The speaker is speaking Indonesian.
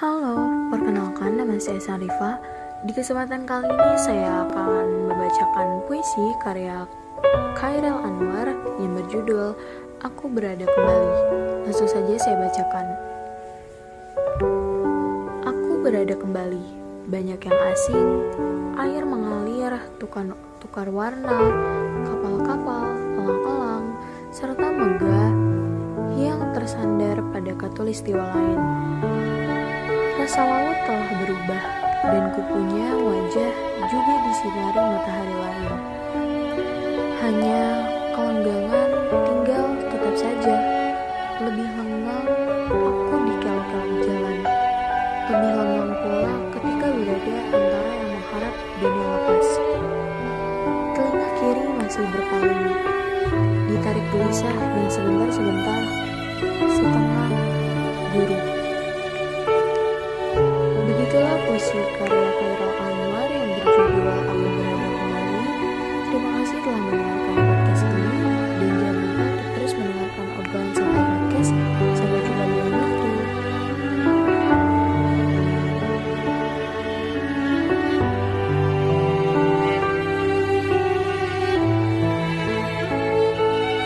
Halo, perkenalkan nama saya Sarifa. Di kesempatan kali ini saya akan membacakan puisi karya Khairil Anwar yang berjudul Aku Berada Kembali. Langsung saja saya bacakan. Aku berada kembali, banyak yang asing, air mengalir, tukar, tukar warna, kapal-kapal, elang-elang, serta megah yang tersandar pada katulistiwa lain. Rasa laut telah berubah dan kupunya wajah juga disinari matahari lain. Hanya kelenggangan tinggal tetap saja. Lebih lengang aku di kelok-kelok jalan. Lebih lengang pula ketika berada antara yang mengharap dan yang lepas. Telinga kiri masih berpaling. Ditarik gelisah dan sebentar-sebentar setengah sweet career.